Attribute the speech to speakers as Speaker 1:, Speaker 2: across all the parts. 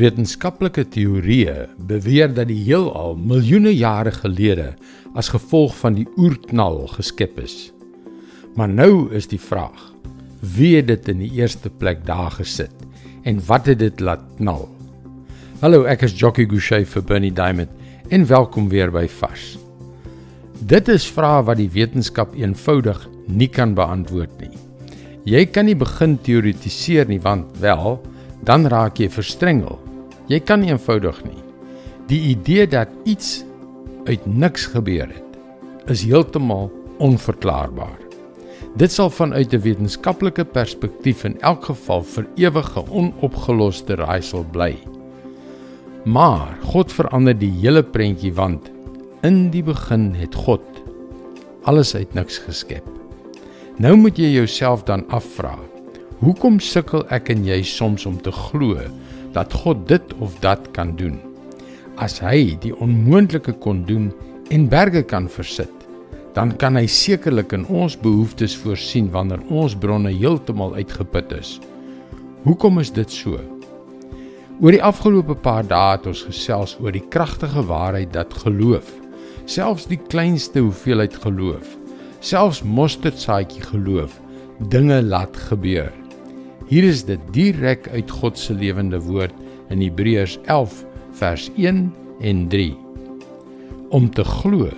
Speaker 1: Wetenskaplike teorieë beweer dat die heelal miljoene jare gelede as gevolg van die oerknal geskep is. Maar nou is die vraag: wie het dit in die eerste plek daar gesit en wat het dit laat knal? Hallo, ek is Jockey Gouchee vir Bernie Diamond en welkom weer by Vars. Dit is vrae wat die wetenskap eenvoudig nie kan beantwoord nie. Jy kan nie begin teoretiseer nie want wel, dan raak jy verstrengel Jy kan eenvoudig nie. Die idee dat iets uit niks gebeur het, is heeltemal onverklaarbaar. Dit sal vanuit 'n wetenskaplike perspektief in elk geval vir ewige onopgeloste raaisel bly. Maar God verander die hele prentjie want in die begin het God alles uit niks geskep. Nou moet jy jouself dan afvra: Hoekom sukkel ek en jy soms om te glo dat God dit of dat kan doen. As hy die onmoontlike kon doen en berge kan versit, dan kan hy sekerlik in ons behoeftes voorsien wanneer ons bronne heeltemal uitgeput is. Hoekom is dit so? Oor die afgelope paar dae het ons gesels oor die kragtige waarheid dat geloof, selfs die kleinste hoeveelheid geloof, selfs mosterdsaadjie geloof, dinge laat gebeur. Hier is dit direk uit God se lewende woord in Hebreërs 11 vers 1 en 3. Om te glo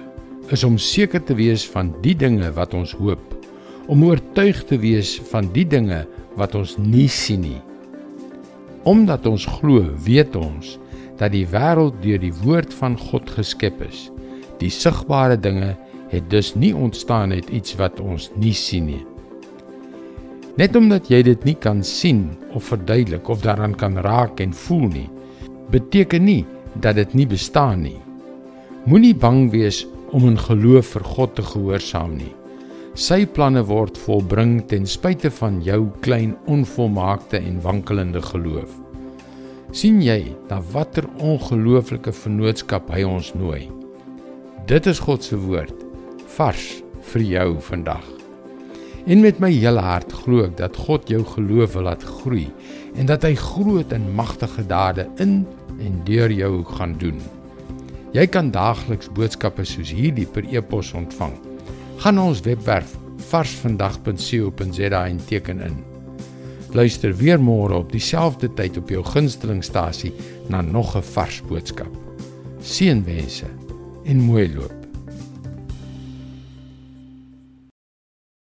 Speaker 1: is om seker te wees van die dinge wat ons hoop, om oortuig te wees van die dinge wat ons nie sien nie. Omdat ons glo, weet ons dat die wêreld deur die woord van God geskep is. Die sigbare dinge het dus nie ontstaan uit iets wat ons nie sien nie. Net omdat jy dit nie kan sien of verduidelik of daaraan kan raak en voel nie, beteken nie dat dit nie bestaan nie. Moenie bang wees om in geloof vir God te gehoorsaam nie. Sy planne word volbring ten spyte van jou klein onvolmaakte en wankelende geloof. sien jy na watter ongelooflike vennootskap hy ons nooi? Dit is God se woord vars vir jou vandag. En met my hele hart glo ek dat God jou geloof wil laat groei en dat hy groot en magtige dade in en deur jou gaan doen. Jy kan daagliks boodskappe soos hierdie per e-pos ontvang. Gaan na ons webwerf varsvandag.co.za en teken in. Luister weer môre op dieselfde tyd op jou gunstelingstasie na nog 'n vars boodskap. Seënwense en mooi loop.